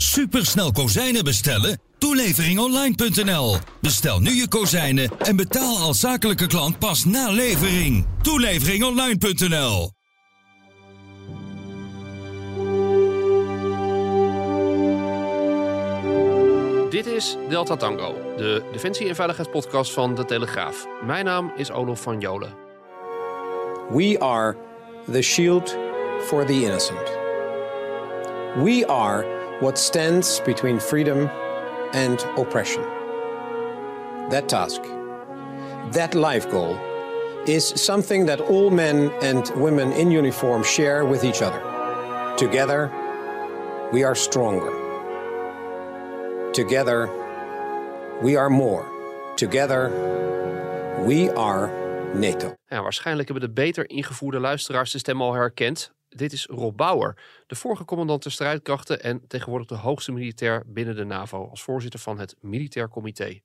Supersnel kozijnen bestellen? Toeleveringonline.nl. Bestel nu je kozijnen en betaal als zakelijke klant pas na levering. Toeleveringonline.nl. Dit is Delta Tango, de defensie- en veiligheidspodcast van De Telegraaf. Mijn naam is Olof van Jolen. We are the shield for the innocent. We are what stands between freedom and oppression. That task, that life goal, is something that all men and women in uniform share with each other. Together, we are stronger. Together, we are more. Together, we are NATO. Ja, waarschijnlijk hebben de beter ingevoerde luisteraars de stem al herkend. Dit is Rob Bauer, de vorige commandant der strijdkrachten en tegenwoordig de hoogste militair binnen de NAVO als voorzitter van het Militair Comité.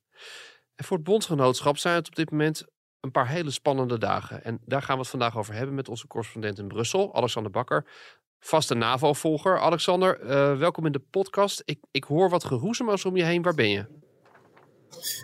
En voor het bondgenootschap zijn het op dit moment een paar hele spannende dagen. En daar gaan we het vandaag over hebben met onze correspondent in Brussel, Alexander Bakker. Vaste NAVO-volger. Alexander, uh, welkom in de podcast. Ik, ik hoor wat geroezemoes om je heen. Waar ben je?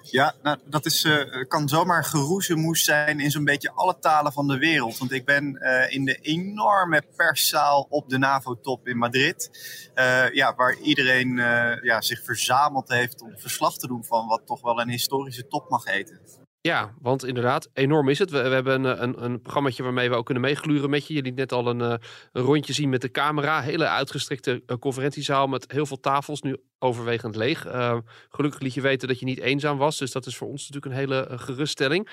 Ja, nou, dat is, uh, kan zomaar geroezemoes zijn in zo'n beetje alle talen van de wereld. Want ik ben uh, in de enorme perszaal op de NAVO-top in Madrid. Uh, ja, waar iedereen ja, zich verzameld heeft om verslag te doen van wat toch wel een historische top mag heten. Ja, want inderdaad, enorm is het. We, we hebben een, een, een programmaatje waarmee we ook kunnen meegluren met je. Je liet net al een, een rondje zien met de camera. Hele uitgestrekte conferentiezaal met heel veel tafels, nu overwegend leeg. Gelukkig liet je weten dat je niet eenzaam was. Dus dat is voor ons natuurlijk een hele geruststelling.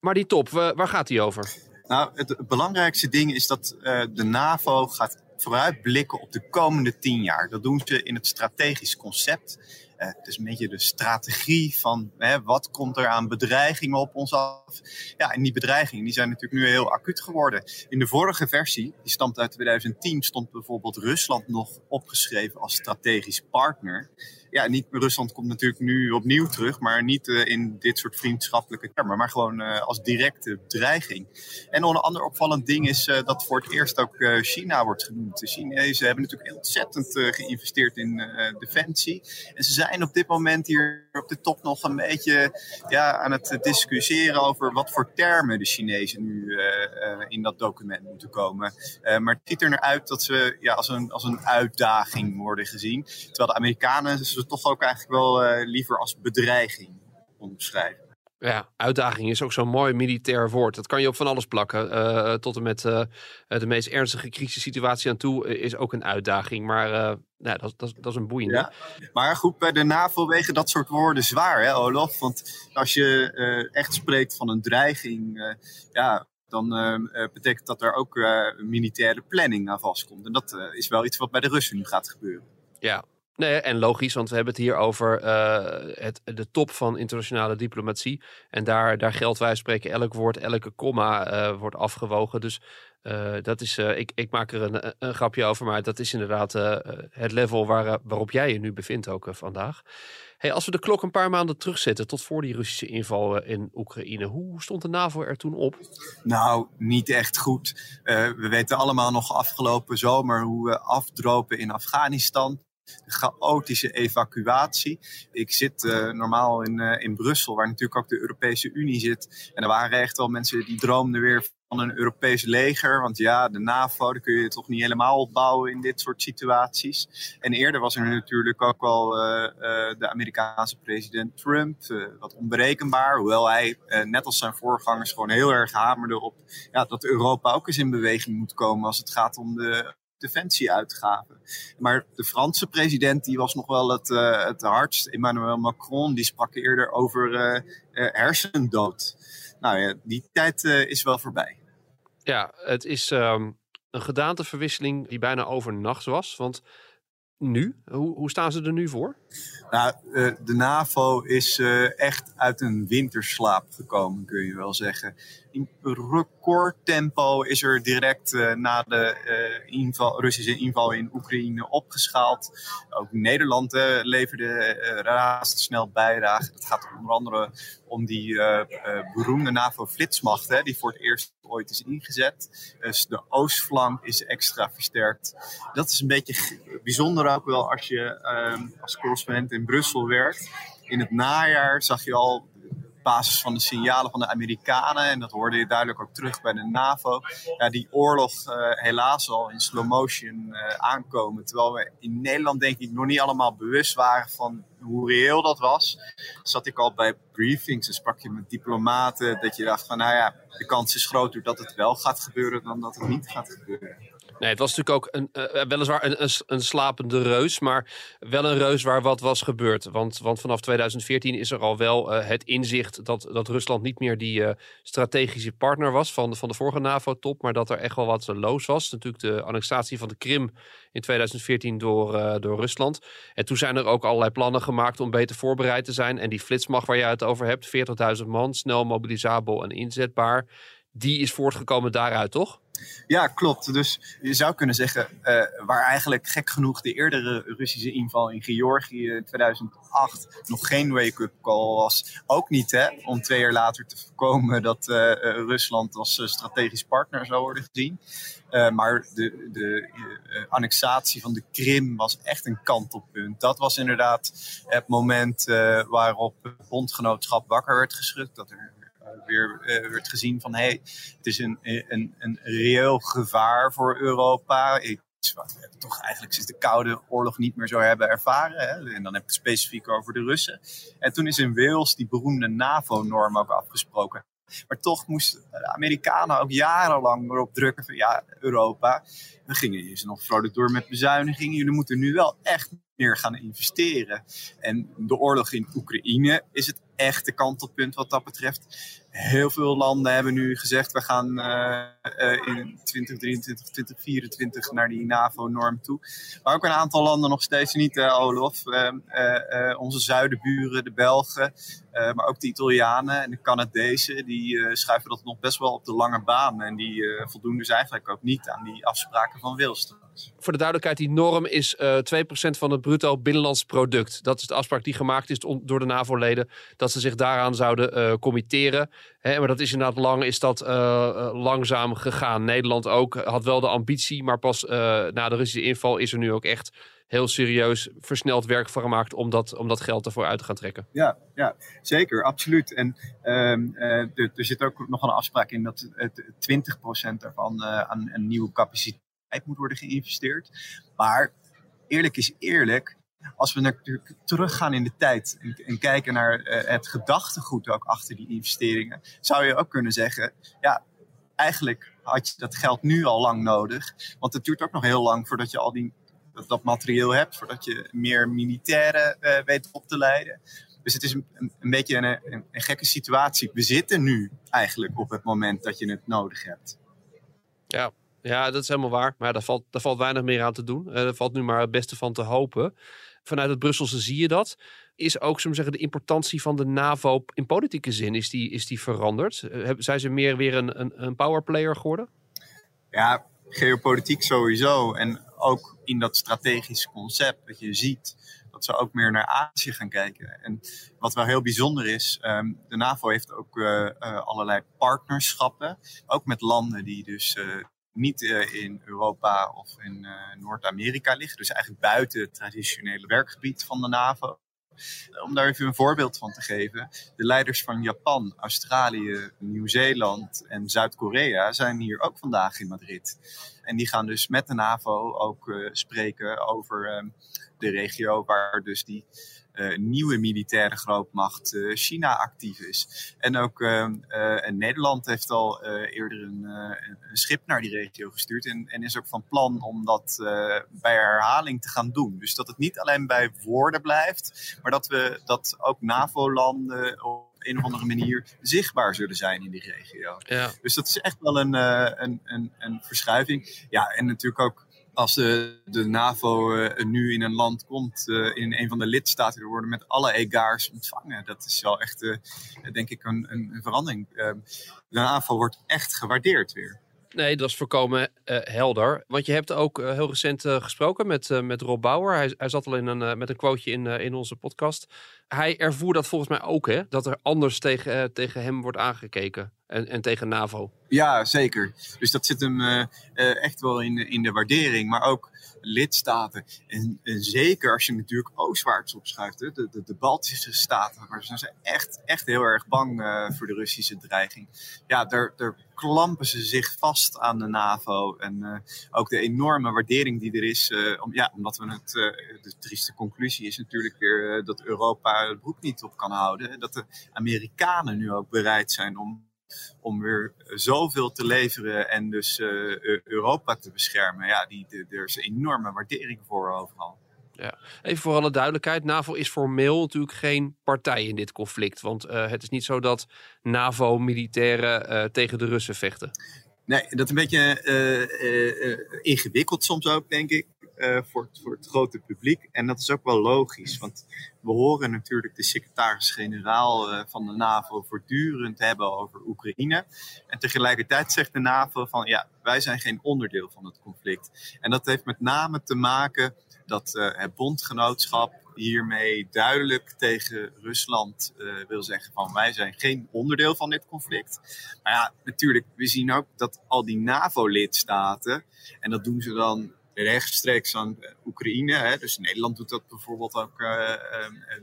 Maar die top, waar gaat die over? Nou, het belangrijkste ding is dat de NAVO gaat vooruitblikken op de komende tien jaar. Dat doen ze in het strategisch concept. Uh, het is een beetje de strategie van hè, wat komt er aan bedreigingen op ons af. Ja, en die bedreigingen die zijn natuurlijk nu heel acuut geworden. In de vorige versie, die stamt uit 2010, stond bijvoorbeeld Rusland nog opgeschreven als strategisch partner ja, niet, Rusland komt natuurlijk nu opnieuw terug, maar niet uh, in dit soort vriendschappelijke termen, maar gewoon uh, als directe dreiging. En een ander opvallend ding is uh, dat voor het eerst ook China wordt genoemd. De Chinezen hebben natuurlijk ontzettend geïnvesteerd in defensie. En ze zijn op dit moment hier op de top nog een beetje ja, aan het discussiëren over wat voor termen de Chinezen nu in dat document moeten komen. maar het ziet er naar uit dat ze ja, als, een, als een uitdaging worden gezien. Terwijl de Amerikanen toch ook eigenlijk wel uh, liever als bedreiging omschrijven. Ja, uitdaging is ook zo'n mooi militair woord. Dat kan je op van alles plakken. Uh, tot en met uh, de meest ernstige crisissituatie aan toe is ook een uitdaging. Maar dat, dat, dat, is een boeiende. Ja, maar goed, bij de NAVO wegen dat soort woorden zwaar, hè, Olof? Want als je echt spreekt van een dreiging, ja, dan betekent dat er ook militaire planning aan vastkomt. En dat is wel iets wat bij de Russen nu gaat gebeuren. Ja, Nee, en logisch, want we hebben het hier over uh, het, de top van internationale diplomatie. En daar, daar geldt wij spreken elk woord, elke komma uh, wordt afgewogen. Dus uh, dat is, ik, ik maak er een, een, grapje over, maar dat is inderdaad het level waar, waarop jij je nu bevindt ook vandaag. Hey, als we de klok een paar maanden terugzetten tot voor die Russische inval in Oekraïne, hoe stond de NAVO er toen op? Nou, niet echt goed. we weten allemaal nog afgelopen zomer hoe we afdropen in Afghanistan chaotische evacuatie. Ik zit uh, normaal in, uh, in Brussel, waar natuurlijk ook de Europese Unie zit. En er waren echt wel mensen die droomden weer van een Europees leger. Want ja, de NAVO, daar kun je toch niet helemaal opbouwen in dit soort situaties. En eerder was er natuurlijk ook wel uh, de Amerikaanse president Trump, wat onberekenbaar. Hoewel hij, net als zijn voorgangers, gewoon heel erg hamerde op ja, dat Europa ook eens in beweging moet komen als het gaat om de defensieuitgaven. Maar de Franse president die was nog wel het, uh, het hardst. Emmanuel Macron die sprak eerder over uh, uh, hersendood. Nou ja, die tijd is wel voorbij. Ja, het is um, een gedaanteverwisseling die bijna overnacht was. Want nu? Hoe, hoe staan ze er nu voor? Nou, uh, de NAVO is uh, echt uit een winterslaap gekomen, kun je wel zeggen. In recordtempo is er direct uh, na de inval, Russische inval in Oekraïne opgeschaald. Ook Nederland leverde razendsnel bijdrage. Het gaat onder andere om die beroemde NAVO-flitsmacht, die voor het eerst ooit is ingezet. Dus de oostflank is extra versterkt. Dat is een beetje bijzonder ook wel als je als in Brussel werkt. In het najaar zag je al basis van de signalen van de Amerikanen, en dat hoorde je duidelijk ook terug bij de NAVO, ja, die oorlog uh, helaas al in slow motion uh, aankomen. Terwijl we in Nederland denk ik nog niet allemaal bewust waren van hoe reëel dat was. Zat ik al bij briefings en sprak je met diplomaten dat je dacht van nou ja, de kans is groter dat het wel gaat gebeuren dan dat het niet gaat gebeuren. Nee, het was natuurlijk ook een, uh, weliswaar een, een, een, slapende reus, maar wel een reus waar wat was gebeurd. Want, want vanaf 2014 is er al wel uh, het inzicht dat, dat Rusland niet meer die strategische partner was van, van de vorige NAVO-top, maar dat er echt wel wat loos was. Natuurlijk de annexatie van de Krim in 2014 door, door Rusland. En toen zijn er ook allerlei plannen gemaakt om beter voorbereid te zijn. En die flitsmacht waar je het over hebt, 40.000 man, snel mobilisabel en inzetbaar, die is voortgekomen daaruit, toch? Ja, klopt. Dus je zou kunnen zeggen, uh, waar eigenlijk gek genoeg de eerdere Russische inval in Georgië in 2008 nog geen wake-up call was. Ook niet hè, om twee jaar later te voorkomen dat uh, Rusland als strategisch partner zou worden gezien. Maar de, de annexatie van de Krim was echt een kantelpunt. Dat was inderdaad het moment waarop het bondgenootschap wakker werd geschud. Dat er weer uh, werd gezien van hey, het is een, een, een reëel gevaar voor Europa. Iets wat we toch eigenlijk sinds de Koude Oorlog niet meer zo hebben ervaren. Hè? En dan heb ik het specifiek over de Russen. En toen is in Wales die beroemde NAVO-norm ook afgesproken. Maar toch moesten de Amerikanen ook jarenlang erop drukken van ja, Europa, we gingen hier nog vrolijk door met bezuinigingen. Jullie moeten nu wel echt meer gaan investeren. En de oorlog in Oekraïne is het echte kantelpunt wat dat betreft. Heel veel landen hebben nu gezegd, we gaan uh, in 2023, 2024 naar die NAVO-norm toe. Maar ook een aantal landen nog steeds niet, uh, Olof. onze zuidenburen, de Belgen, maar ook de Italianen en de Canadezen, die schuiven dat nog best wel op de lange baan. En die voldoen dus eigenlijk ook niet aan die afspraken van Wilst. Voor de duidelijkheid, die norm is uh, 2% van het bruto binnenlands product. Dat is de afspraak die gemaakt is door de NAVO-leden. Dat ze zich daaraan zouden committeren. Maar dat is inderdaad lang, is dat uh, langzaam gegaan. Nederland ook had wel de ambitie, maar pas na de Russische inval is er nu ook echt heel serieus versneld werk van gemaakt om dat, om dat geld ervoor uit te gaan trekken. Ja, ja zeker, absoluut. En er, er, zit ook nog een afspraak in dat het 20% ervan aan een nieuwe capaciteit moet worden geïnvesteerd. Maar eerlijk is eerlijk, als we natuurlijk teruggaan in de tijd en, en kijken naar uh, het gedachtegoed ook achter die investeringen, zou je ook kunnen zeggen, ja, eigenlijk had je dat geld nu al lang nodig. Want het duurt ook nog heel lang voordat je al die, dat, dat materieel hebt, voordat je meer militairen uh, weet op te leiden. Dus het is een, een, beetje een, een, gekke situatie. We zitten nu eigenlijk op het moment dat je het nodig hebt. Ja, ja, dat is helemaal waar. Maar daar valt, daar valt weinig meer aan te doen. Uh, er valt nu maar het beste van te hopen. Vanuit het Brusselse zie je dat. Is ook, zullen zeggen, de importantie van de NAVO in politieke zin, is die, is die veranderd? Uh, zijn ze meer weer een, een, een powerplayer geworden? Ja, geopolitiek sowieso. En ook in dat strategisch concept dat je ziet dat ze ook meer naar Azië gaan kijken. En wat wel heel bijzonder is, um, de NAVO heeft ook uh, uh, allerlei partnerschappen, ook met landen die dus niet uh, in Europa of in uh, Noord-Amerika liggen. Dus eigenlijk buiten het traditionele werkgebied van de NAVO. Om daar even een voorbeeld van te geven. De leiders van Japan, Australië, Nieuw-Zeeland en Zuid-Korea zijn hier ook vandaag in Madrid. En die gaan dus met de NAVO ook uh, spreken over de regio waar dus die nieuwe militaire grootmacht uh, China actief is. En ook uh, Nederland heeft al eerder een, een, schip naar die regio gestuurd en, en, is ook van plan om dat bij herhaling te gaan doen. Dus dat het niet alleen bij woorden blijft, maar dat we dat ook NAVO-landen op een of andere manier zichtbaar zullen zijn in die regio. Ja. Dus dat is echt wel een, een, een, een verschuiving. Ja, en natuurlijk ook als de, de NAVO uh, nu in een land komt, uh, in een van de lidstaten, er worden met alle egaars ontvangen. Dat is wel echt, uh, denk ik, een, een verandering. Ehm, de NAVO wordt echt gewaardeerd weer. Nee, dat is voorkomen helder. Want je hebt ook heel recent gesproken met, met Rob Bauer. Hij, hij zat al in een, met een quoteje in, in onze podcast. Hij ervoer dat volgens mij ook, hè? Dat er anders tegen, tegen hem wordt aangekeken en, en tegen NAVO. Ja, zeker. Dus dat zit hem uh, uh, echt wel in, in de waardering. Maar ook lidstaten. En, zeker als je natuurlijk oostwaarts opschuift. Hè, de, de, Baltische staten. Maar ze zijn echt, echt heel erg bang voor de Russische dreiging. Ja, daar, daar klampen ze zich vast aan de NAVO. En ook de enorme waardering die er is. om, ja, omdat we het... de trieste conclusie is natuurlijk weer dat Europa het broek niet op kan houden. Dat de Amerikanen nu ook bereid zijn om om weer zoveel te leveren en dus uh, Europa te beschermen. Ja, die, de, er is enorme waardering voor overal. Ja. Even voor alle duidelijkheid, NAVO is formeel natuurlijk geen partij in dit conflict. Want uh, het is niet zo dat NAVO-militairen uh, tegen de Russen vechten. Nee, dat is een beetje ingewikkeld soms ook, denk ik. Uh, voor, voor, het grote publiek. En dat is ook wel logisch, want we horen natuurlijk de secretaris-generaal uh, van de NAVO voortdurend hebben over Oekraïne. En tegelijkertijd zegt de NAVO van ja, wij zijn geen onderdeel van het conflict. En dat heeft met name te maken dat uh, het bondgenootschap hiermee duidelijk tegen Rusland wil zeggen van wij zijn geen onderdeel van dit conflict. Maar ja, natuurlijk, we zien ook dat al die NAVO-lidstaten, en dat doen ze dan rechtstreeks aan Oekraïne. Hè. Dus Nederland doet dat bijvoorbeeld ook uh,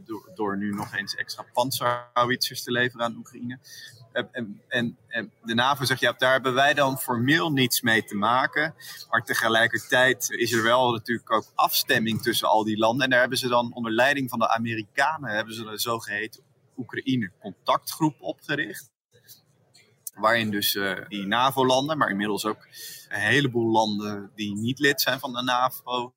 door, door, nu nog eens extra panzerhouwitsers te leveren aan Oekraïne. En, en, en, de NAVO zegt, ja, daar hebben wij dan formeel niets mee te maken. Maar tegelijkertijd is er wel natuurlijk ook afstemming tussen al die landen. En daar hebben ze dan onder leiding van de Amerikanen, hebben ze een zogeheten Oekraïne-contactgroep opgericht waarin dus uh, die NAVO-landen, maar inmiddels ook een heleboel landen die niet lid zijn van de NAVO,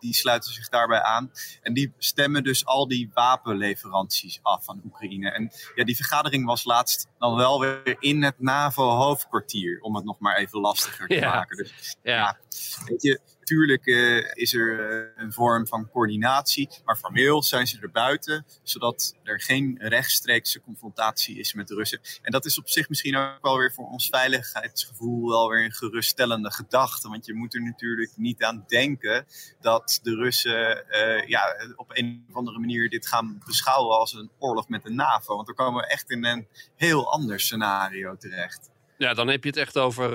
die sluiten zich daarbij aan. En die stemmen dus al die wapenleveranties af van Oekraïne. En ja, die vergadering was laatst dan wel weer in het NAVO-hoofdkwartier, om het nog maar even lastiger te ja. maken. Dus ja. ja, weet je, Natuurlijk uh, is er uh, een vorm van coördinatie, maar formeel zijn ze er buiten, zodat er geen rechtstreekse confrontatie is met de Russen. En dat is op zich misschien ook wel weer voor ons veiligheidsgevoel wel weer een geruststellende gedachte. Want je moet er natuurlijk niet aan denken dat de Russen uh, ja, op een of andere manier dit gaan beschouwen als een oorlog met de NAVO. Want dan komen we echt in een heel ander scenario terecht. Ja, dan heb je het echt over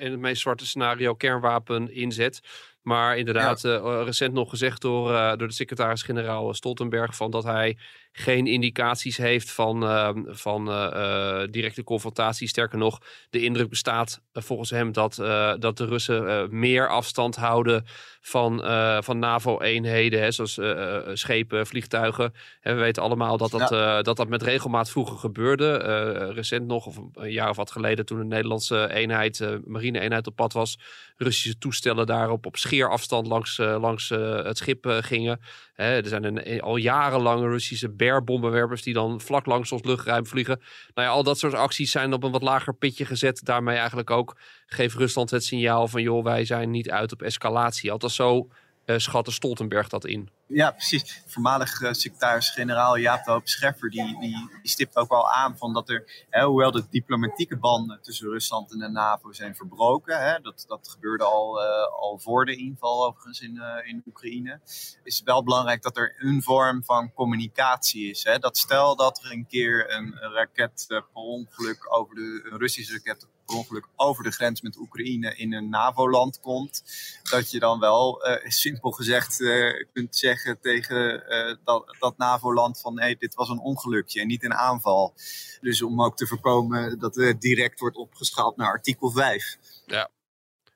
in het meest zwarte scenario kernwapen inzet. Maar inderdaad, ja. uh, recent nog gezegd door, uh, door de secretaris-generaal Stoltenberg van dat hij geen indicaties heeft van, uh, van uh, directe confrontatie. Sterker nog, de indruk bestaat volgens hem dat, dat de Russen meer afstand houden van, van NAVO-eenheden, zoals schepen, vliegtuigen. En we weten allemaal dat dat, ja. dat, dat met regelmaat vroeger gebeurde. recent nog, of een jaar of wat geleden, toen een Nederlandse eenheid, marine-eenheid op pad was, Russische toestellen daarop op scheerafstand langs, langs het schip gingen. er zijn al jarenlang Russische Bear-bommenwerpers die dan vlak langs ons luchtruim vliegen. Nou ja, al dat soort acties zijn op een wat lager pitje gezet. Daarmee eigenlijk ook geeft Rusland het signaal van joh, wij zijn niet uit op escalatie. Althans zo schatte Stoltenberg dat in. Ja, precies. Voormalig uh, secretaris-generaal Jaap de Hoop Scheffer die, die, stipt ook al aan van dat er, hè, hoewel de diplomatieke banden tussen Rusland en de NAVO zijn verbroken, hè, dat, dat gebeurde al, uh, al voor de inval overigens in, in Oekraïne, is het wel belangrijk dat er een vorm van communicatie is. Hè. Dat stel dat er een keer een, raket per ongeluk over de, Russische raket ongeluk over de grens met Oekraïne in een NAVO-land komt, dat je dan wel, simpel gezegd, kunt zeggen tegen uh, dat, dat NAVO-land van hey, dit was een ongelukje en niet een aanval. Dus om ook te voorkomen dat het direct wordt opgeschaald naar artikel 5. Ja.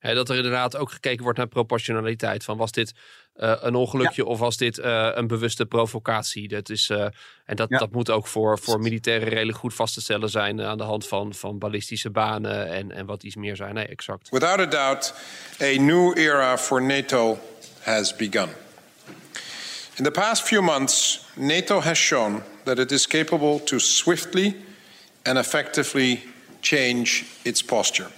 dat er inderdaad ook gekeken wordt naar proportionaliteit. Van was dit een ongelukje ja. of was dit uh, een bewuste provocatie? Dat is, uh, en dat, ja. dat moet ook voor, voor militairen redelijk goed vast te stellen zijn aan de hand van, van ballistische banen en, en wat iets meer zijn. Nee, exact. Without a doubt, a new era for NATO has begun. In the past few months, NATO has shown that it is capable to swiftly and effectively change its posture.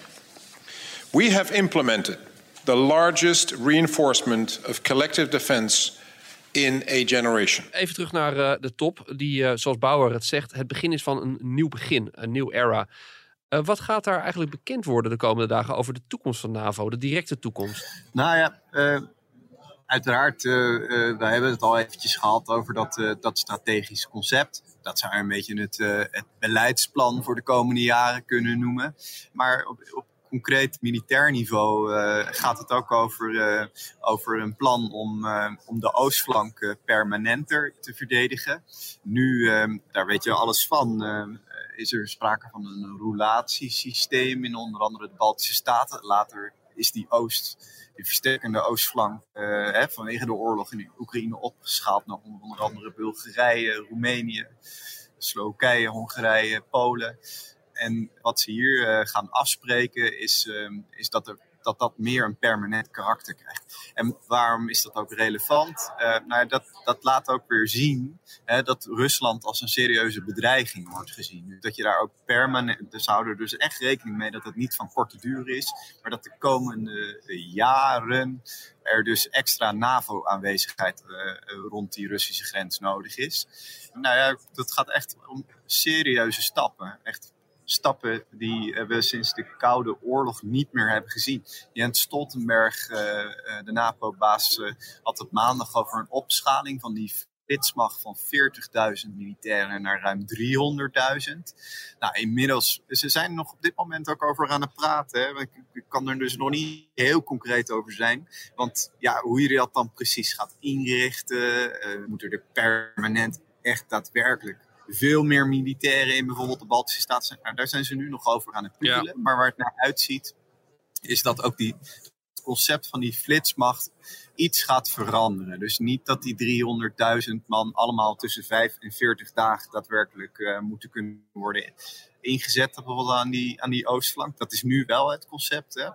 We have implemented the largest reinforcement of collective defense in a generation. Even terug naar uh, de top, die, uh, zoals Bauer het zegt, het begin is van een nieuw begin, een nieuw era. Uh, wat gaat daar eigenlijk bekend worden de komende dagen over de toekomst van NAVO, de directe toekomst? Nou ja, uiteraard, wij hebben het al eventjes gehad over dat, dat strategisch concept. Dat zou je een beetje het, het beleidsplan voor de komende jaren kunnen noemen. Maar op, op concreet militair niveau uh, gaat het ook over, uh, over een plan om, uh, om de oostflank permanenter te verdedigen. Nu, daar weet je alles van, is er sprake van een roulatiesysteem in onder andere de Baltische Staten. Later is die oost, die versterkende oostflank hè, vanwege de oorlog in Oekraïne opgeschaald naar onder andere Bulgarije, Roemenië, Slowakije, Hongarije, Polen. En wat ze hier uh, gaan afspreken is, uh, is dat, er, dat dat meer een permanent karakter krijgt. En waarom is dat ook relevant? Uh, nou ja, dat, dat laat ook weer zien dat Rusland als een serieuze bedreiging wordt gezien. Dat je daar ook permanent, dus houden er dus echt rekening mee dat het niet van korte duur is, maar dat de komende jaren er dus extra NAVO-aanwezigheid rond die Russische grens nodig is. Nou ja, dat gaat echt om serieuze stappen. Echt stappen die we sinds de Koude Oorlog niet meer hebben gezien. Jens Stoltenberg, uh, de NAVO-baas, uh, had het maandag over een opschaling van die flitsmacht van 40.000 militairen naar ruim 300.000. Nou, inmiddels, ze zijn nog op dit moment ook over aan het praten. Hè. Ik, ik, kan er dus nog niet heel concreet over zijn. Want ja, hoe je dat dan precies gaat inrichten, moeten er permanent echt daadwerkelijk veel meer militairen in bijvoorbeeld de Baltische Staten. Nou, daar zijn ze nu nog over aan het puzzelen. Maar waar het naar uitziet, is dat ook die, het concept van die flitsmacht iets gaat veranderen. Dus niet dat die 300.000 man allemaal tussen 5 en 40 dagen daadwerkelijk uh, moeten kunnen worden ingezet bijvoorbeeld aan die, aan die oostflank. Dat is nu wel het concept. Hè?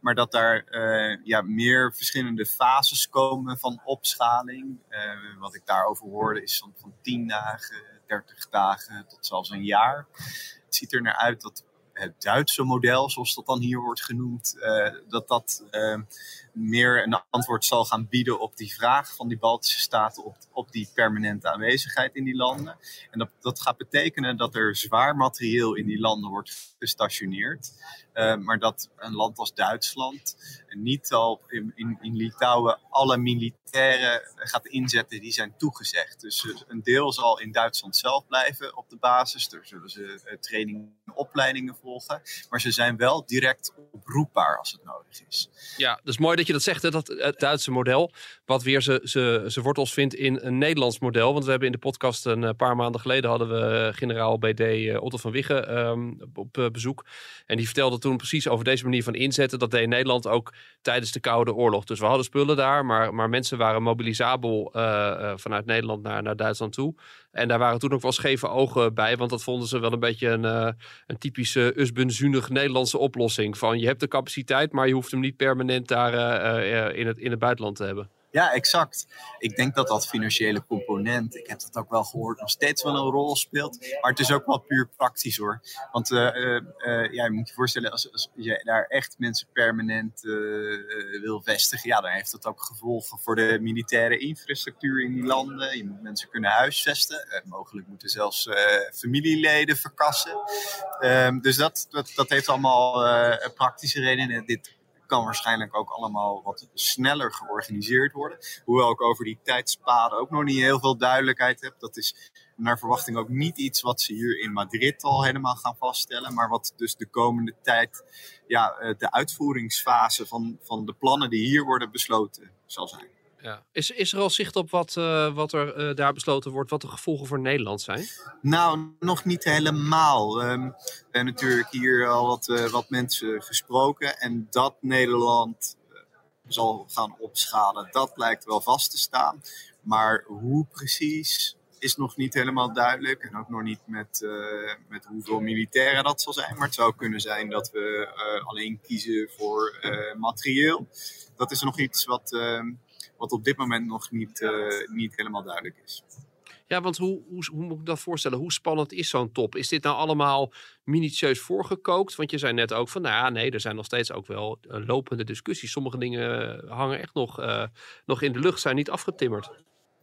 Maar dat daar uh, ja, meer verschillende fases komen van opschaling. Uh, wat ik daarover hoorde is van, van 10 dagen, 30 dagen tot zelfs een jaar. Het ziet er naar uit dat het Duitse model, zoals dat dan hier wordt genoemd, uh, dat dat uh, meer een antwoord zal gaan bieden op die vraag van die Baltische staten op, op die permanente aanwezigheid in die landen. En dat, dat gaat betekenen dat er zwaar materieel in die landen wordt gestationeerd. Uh, maar dat een land als Duitsland niet al in, in, in Litouwen alle militairen gaat inzetten die zijn toegezegd. Dus een deel zal in Duitsland zelf blijven op de basis. Daar zullen ze trainingen en opleidingen volgen. Maar ze zijn wel direct oproepbaar als het nodig is. Ja, is mooi dat je dat zegt, hè, dat het Duitse model. Wat weer zijn wortels vindt in een Nederlands model. Want we hebben in de podcast een paar maanden geleden hadden we generaal BD Otto van Wiggen um, op bezoek. En die vertelde toen precies over deze manier van inzetten. Dat deed Nederland ook tijdens de Koude Oorlog. Dus we hadden spullen daar, maar, maar mensen waren mobilisabel vanuit Nederland naar, naar Duitsland toe. En daar waren toen ook wel scheve ogen bij, want dat vonden ze wel een beetje een, uh, een typische usbunzunig Nederlandse oplossing. Van je hebt de capaciteit, maar je hoeft hem niet permanent daar in, het, in het buitenland te hebben. Ja, exact. Ik denk dat dat financiële component, ik heb dat ook wel gehoord, nog steeds wel een rol speelt. Maar het is ook wel puur praktisch hoor. Want uh, uh, uh, ja, je moet je voorstellen, als, als je daar echt mensen permanent wil vestigen, ja, dan heeft dat ook gevolgen voor de militaire infrastructuur in die landen. Je moet mensen kunnen huisvesten. mogelijk moeten zelfs familieleden verkassen. Ehm, dus dat, dat, dat heeft allemaal praktische redenen. Dit kan waarschijnlijk ook allemaal wat sneller georganiseerd worden. Hoewel ik over die tijdspaden ook nog niet heel veel duidelijkheid heb. Dat is naar verwachting ook niet iets wat ze hier in Madrid al helemaal gaan vaststellen. Maar wat dus de komende tijd ja, eh, de uitvoeringsfase van, van de plannen die hier worden besloten zal zijn. Ja. Is, is er al zicht op wat, uh, wat er uh, daar besloten wordt, wat de gevolgen voor Nederland zijn? Nou, nog niet helemaal. Um, we hebben natuurlijk hier al wat, uh, wat mensen gesproken. En dat Nederland zal gaan opschalen, dat lijkt wel vast te staan. Maar hoe precies is nog niet helemaal duidelijk. En ook nog niet met, met hoeveel militairen dat zal zijn. Maar het zou kunnen zijn dat we alleen kiezen voor materieel. Dat is nog iets wat ehm, wat op dit moment nog niet, uh, niet helemaal duidelijk is. Ja, want hoe, hoe, hoe moet ik dat voorstellen? Hoe spannend is zo'n top? Is dit nou allemaal minutieus voorgekookt? Want je zei net ook van, nou ja, nee, er zijn nog steeds ook wel uh, lopende discussies. Sommige dingen hangen echt nog, uh, nog in de lucht, zijn niet afgetimmerd.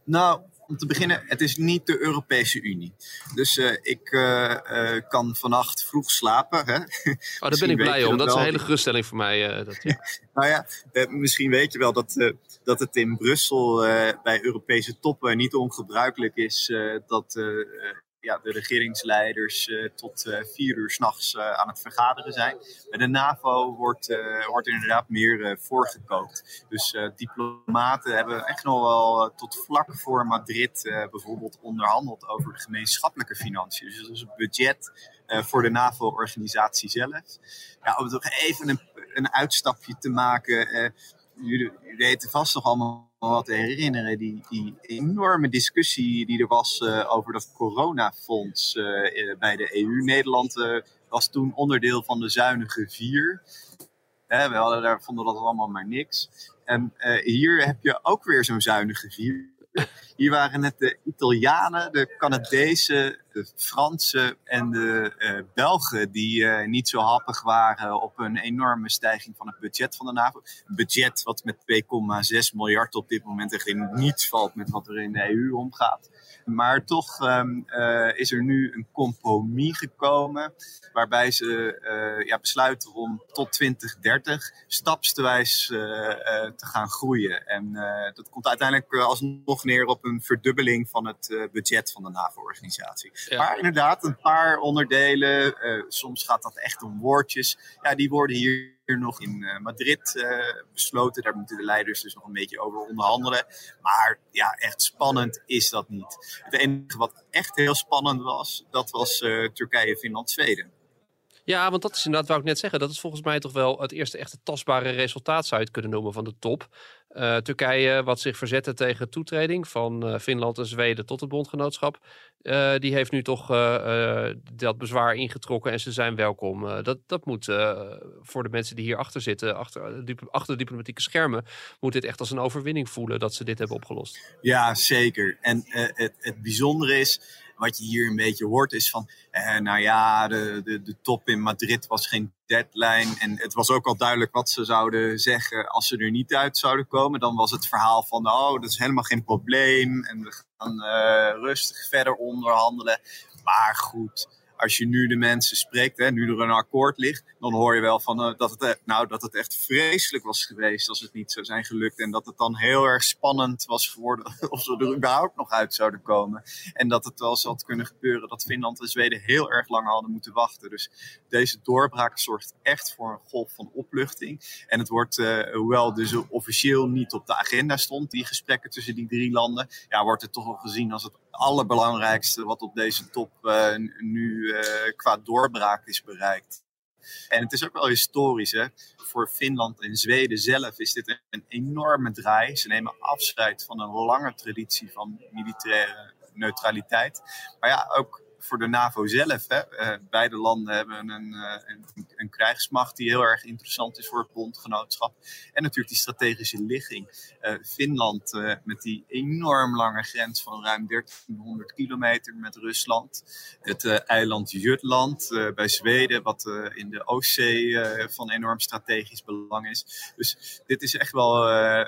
Nou, om te beginnen, het is niet de Europese Unie. Dus uh, ik uh, uh, kan vannacht vroeg slapen. Hè? Oh, daar ben ik blij om. Dat is een hele geruststelling voor mij. dat, ja. nou ja, misschien weet je wel dat, dat het in Brussel bij Europese toppen niet ongebruikelijk is dat ja, de regeringsleiders uh, tot uh, vier uur s'nachts uh, aan het vergaderen zijn. Bij de NAVO wordt, wordt inderdaad meer voorgekookt. Dus diplomaten hebben echt nog wel tot vlak voor Madrid bijvoorbeeld onderhandeld over de gemeenschappelijke financiën. Dus dat is het budget voor de NAVO-organisatie zelf. Ja, om toch even een, een uitstapje te maken jullie weten vast nog allemaal wat te herinneren. Die, die enorme discussie die er was uh, over dat coronafonds uh, bij de EU. Nederland was toen onderdeel van de zuinige vier. we hadden daar, vonden dat allemaal maar niks. En hier heb je ook weer zo'n zuinige vier. Hier waren het de Italianen, de Canadezen, de Fransen en de uh, Belgen die uh, niet zo happig waren op een enorme stijging van het budget van de NAVO. Een budget wat met 2,6 miljard op dit moment echt in niets valt met wat er in de EU omgaat. Maar toch um, uh, is er nu een compromis gekomen waarbij ze uh, ja, besluiten om tot 2030 stapsgewijs uh, te gaan groeien. En dat komt uiteindelijk alsnog neer op een verdubbeling van het budget van de NAVO-organisatie. Ja. Maar inderdaad, een paar onderdelen, soms gaat dat echt om woordjes, ja, die worden hier hier nog in uh, Madrid uh, besloten. Daar moeten de leiders dus nog een beetje over onderhandelen. Maar ja, echt spannend is dat niet. Het enige wat echt heel spannend was, dat was uh, Turkije, Finland, Zweden. Ja, want dat is inderdaad, wou ik net zeggen, dat is volgens mij toch wel het eerste echte tastbare resultaat zou je het kunnen noemen van de top. Uh, Turkije, wat zich verzette tegen toetreding van uh, Finland en Zweden tot het bondgenootschap, uh, die heeft nu toch dat bezwaar ingetrokken en ze zijn welkom. dat, dat moet voor de mensen die hier achter zitten, achter, achter de diplomatieke schermen, moet dit echt als een overwinning voelen dat ze dit hebben opgelost. Ja, zeker. En het, het bijzondere is, wat je hier een beetje hoort is van, eh, nou ja, de, de, de top in Madrid was geen deadline. En het was ook al duidelijk wat ze zouden zeggen als ze er niet uit zouden komen. Dan was het verhaal van, oh, dat is helemaal geen probleem. En we gaan uh, rustig verder onderhandelen. Maar goed, als je nu de mensen spreekt, hè, nu er een akkoord ligt, dan hoor je wel van, uh, dat, het, e-, nou, dat het echt vreselijk was geweest als het niet zou zijn gelukt. En dat het dan heel erg spannend was geworden of ze er überhaupt nog uit zouden komen. En dat het wel eens had kunnen gebeuren dat Finland en Zweden heel erg lang hadden moeten wachten. Dus deze doorbraak zorgt echt voor een golf van opluchting. En het wordt, uh, hoewel dus officieel niet op de agenda stond, die gesprekken tussen die drie landen, ja, wordt het toch wel gezien als het allerbelangrijkste wat op deze top uh, nu uh, qua doorbraak is bereikt. En het is ook wel historisch. Hè? Voor Finland en Zweden zelf is dit een enorme draai. Ze nemen afscheid van een lange traditie van militaire neutraliteit. Maar ja, ook voor de NAVO zelf. Hè. Uh, beide landen hebben een, een, een, krijgsmacht die heel erg interessant is voor het bondgenootschap. En natuurlijk die strategische ligging. Uh, Finland met die enorm lange grens van ruim 1300 kilometer met Rusland. Het eiland Jutland bij Zweden, wat in de Oostzee van enorm strategisch belang is. Dus dit is echt wel,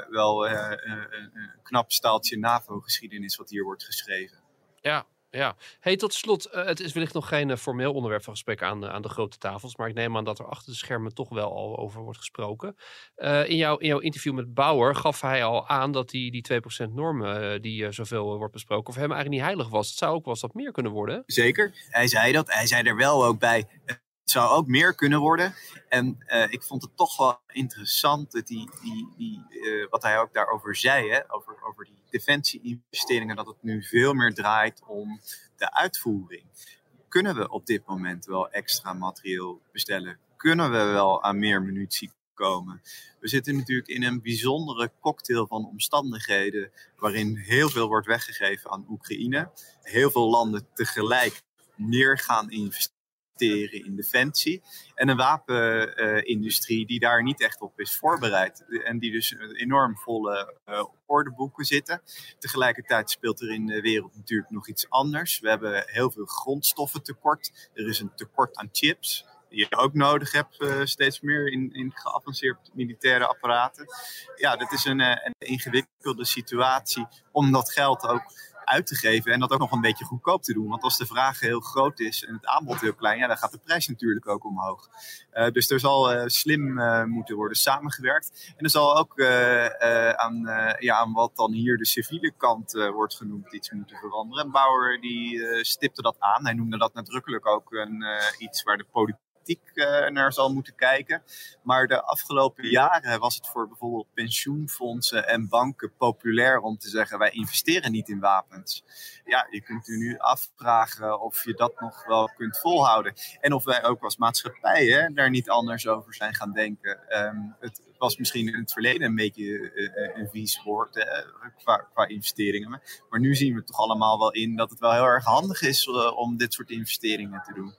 wel een knap staaltje NAVO-geschiedenis wat hier wordt geschreven. Ja, ja, hey, tot slot, uh, het is wellicht nog geen uh, formeel onderwerp van gesprek aan, uh, aan de grote tafels, maar ik neem aan dat er achter de schermen toch wel al over wordt gesproken. in, jouw, in jouw interview met Bauer gaf hij al aan dat die, die 2% norm die zoveel wordt besproken, voor hem eigenlijk niet heilig was. Het zou ook wel eens wat meer kunnen worden. Zeker, hij zei dat. Hij zei er wel ook bij, zou ook meer kunnen worden. En uh, ik vond het toch wel interessant dat die, die, die, uh, wat hij ook daarover zei, hè, over, over die defensie-investeringen, dat het nu veel meer draait om de uitvoering. Kunnen we op dit moment wel extra materieel bestellen? Kunnen we wel aan meer munitie komen? We zitten natuurlijk in een bijzondere cocktail van omstandigheden waarin heel veel wordt weggegeven aan Oekraïne. Heel veel landen tegelijk meer gaan investeren in defensie. En een wapenindustrie die daar niet echt op is voorbereid. En die dus enorm volle ordeboeken zitten. Tegelijkertijd speelt er in de wereld natuurlijk nog iets anders. We hebben heel veel grondstoffen tekort. Er is een tekort aan chips die je ook nodig hebt, uh, steeds meer in, in militaire apparaten. Ja, dat is een, uh, een ingewikkelde situatie om dat geld ook uit te geven en dat ook nog een beetje goedkoop te doen. Want als de vraag heel groot is en het aanbod heel klein, ja, dan gaat de prijs natuurlijk ook omhoog. Uh, dus er zal uh, slim uh, moeten worden samengewerkt. En er zal ook aan, ja, aan wat dan hier de civiele kant wordt genoemd iets moeten veranderen. Bauer die stipte dat aan. Hij noemde dat nadrukkelijk ook een, iets waar de politiek uh, naar zal moeten kijken. Maar de afgelopen jaren was het voor bijvoorbeeld pensioenfondsen en banken populair om te zeggen: wij investeren niet in wapens. Ja, je kunt u nu afvragen of je dat nog wel kunt volhouden. En of wij ook als maatschappij daar niet anders over zijn gaan denken. Um, het, was misschien in het verleden een beetje uh, een vies woord uh, qua, qua, investeringen. Maar nu zien we toch allemaal wel in dat het wel heel erg handig is uh, om dit soort investeringen te doen.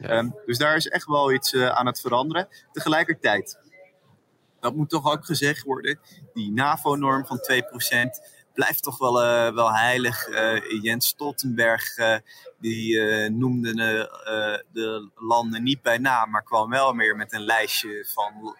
Ja. Um, dus daar is echt wel iets aan het veranderen. Tegelijkertijd, dat moet toch ook gezegd worden, die NAVO-norm van 2% blijft toch wel, uh, wel heilig. Uh, Jens Stoltenberg uh, die noemde de landen niet bij naam, maar kwam wel meer met een lijstje van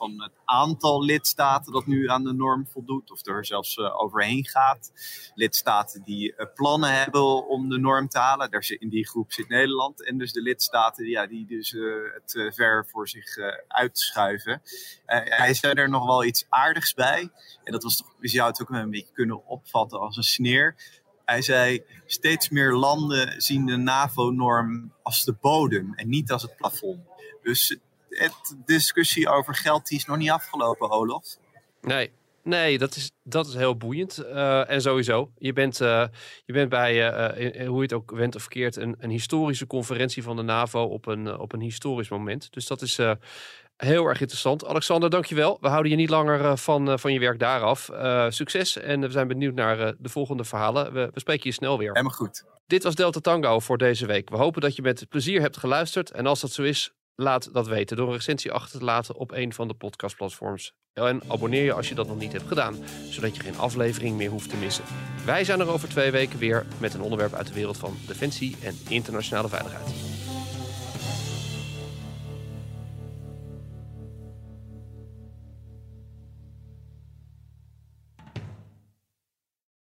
van het aantal lidstaten dat nu aan de norm voldoet, of er zelfs uh, overheen gaat. Lidstaten die uh, plannen hebben om de norm te halen, daar zit, in die groep zit Nederland. En dus de lidstaten ja, die dus uh, het ver voor zich uitschuiven. hij zei er nog wel iets aardigs bij. En dat was toch, je zou het ook een beetje kunnen opvatten als een sneer. Hij zei: steeds meer landen zien de NAVO-norm als de bodem en niet als het plafond. Dus het discussie over geld die is nog niet afgelopen, Olof. Nee, Nee, dat is, dat is heel boeiend. Uh, en sowieso, je bent, uh, je bent bij, uh, hoe je het ook went of verkeerd, een, een historische conferentie van de NAVO op een, op een historisch moment. Dus dat is heel erg interessant. Alexander, dankjewel. We houden je niet langer van, van je werk daar af. succes en we zijn benieuwd naar de volgende verhalen. We, we spreken je snel weer. Helemaal goed. Dit was Delta Tango voor deze week. We hopen dat je met plezier hebt geluisterd. En als dat zo is, Laat dat weten door een recensie achter te laten op een van de podcastplatforms. En abonneer je als je dat nog niet hebt gedaan, zodat je geen aflevering meer hoeft te missen. Wij zijn er over twee weken weer met een onderwerp uit de wereld van defensie en internationale veiligheid.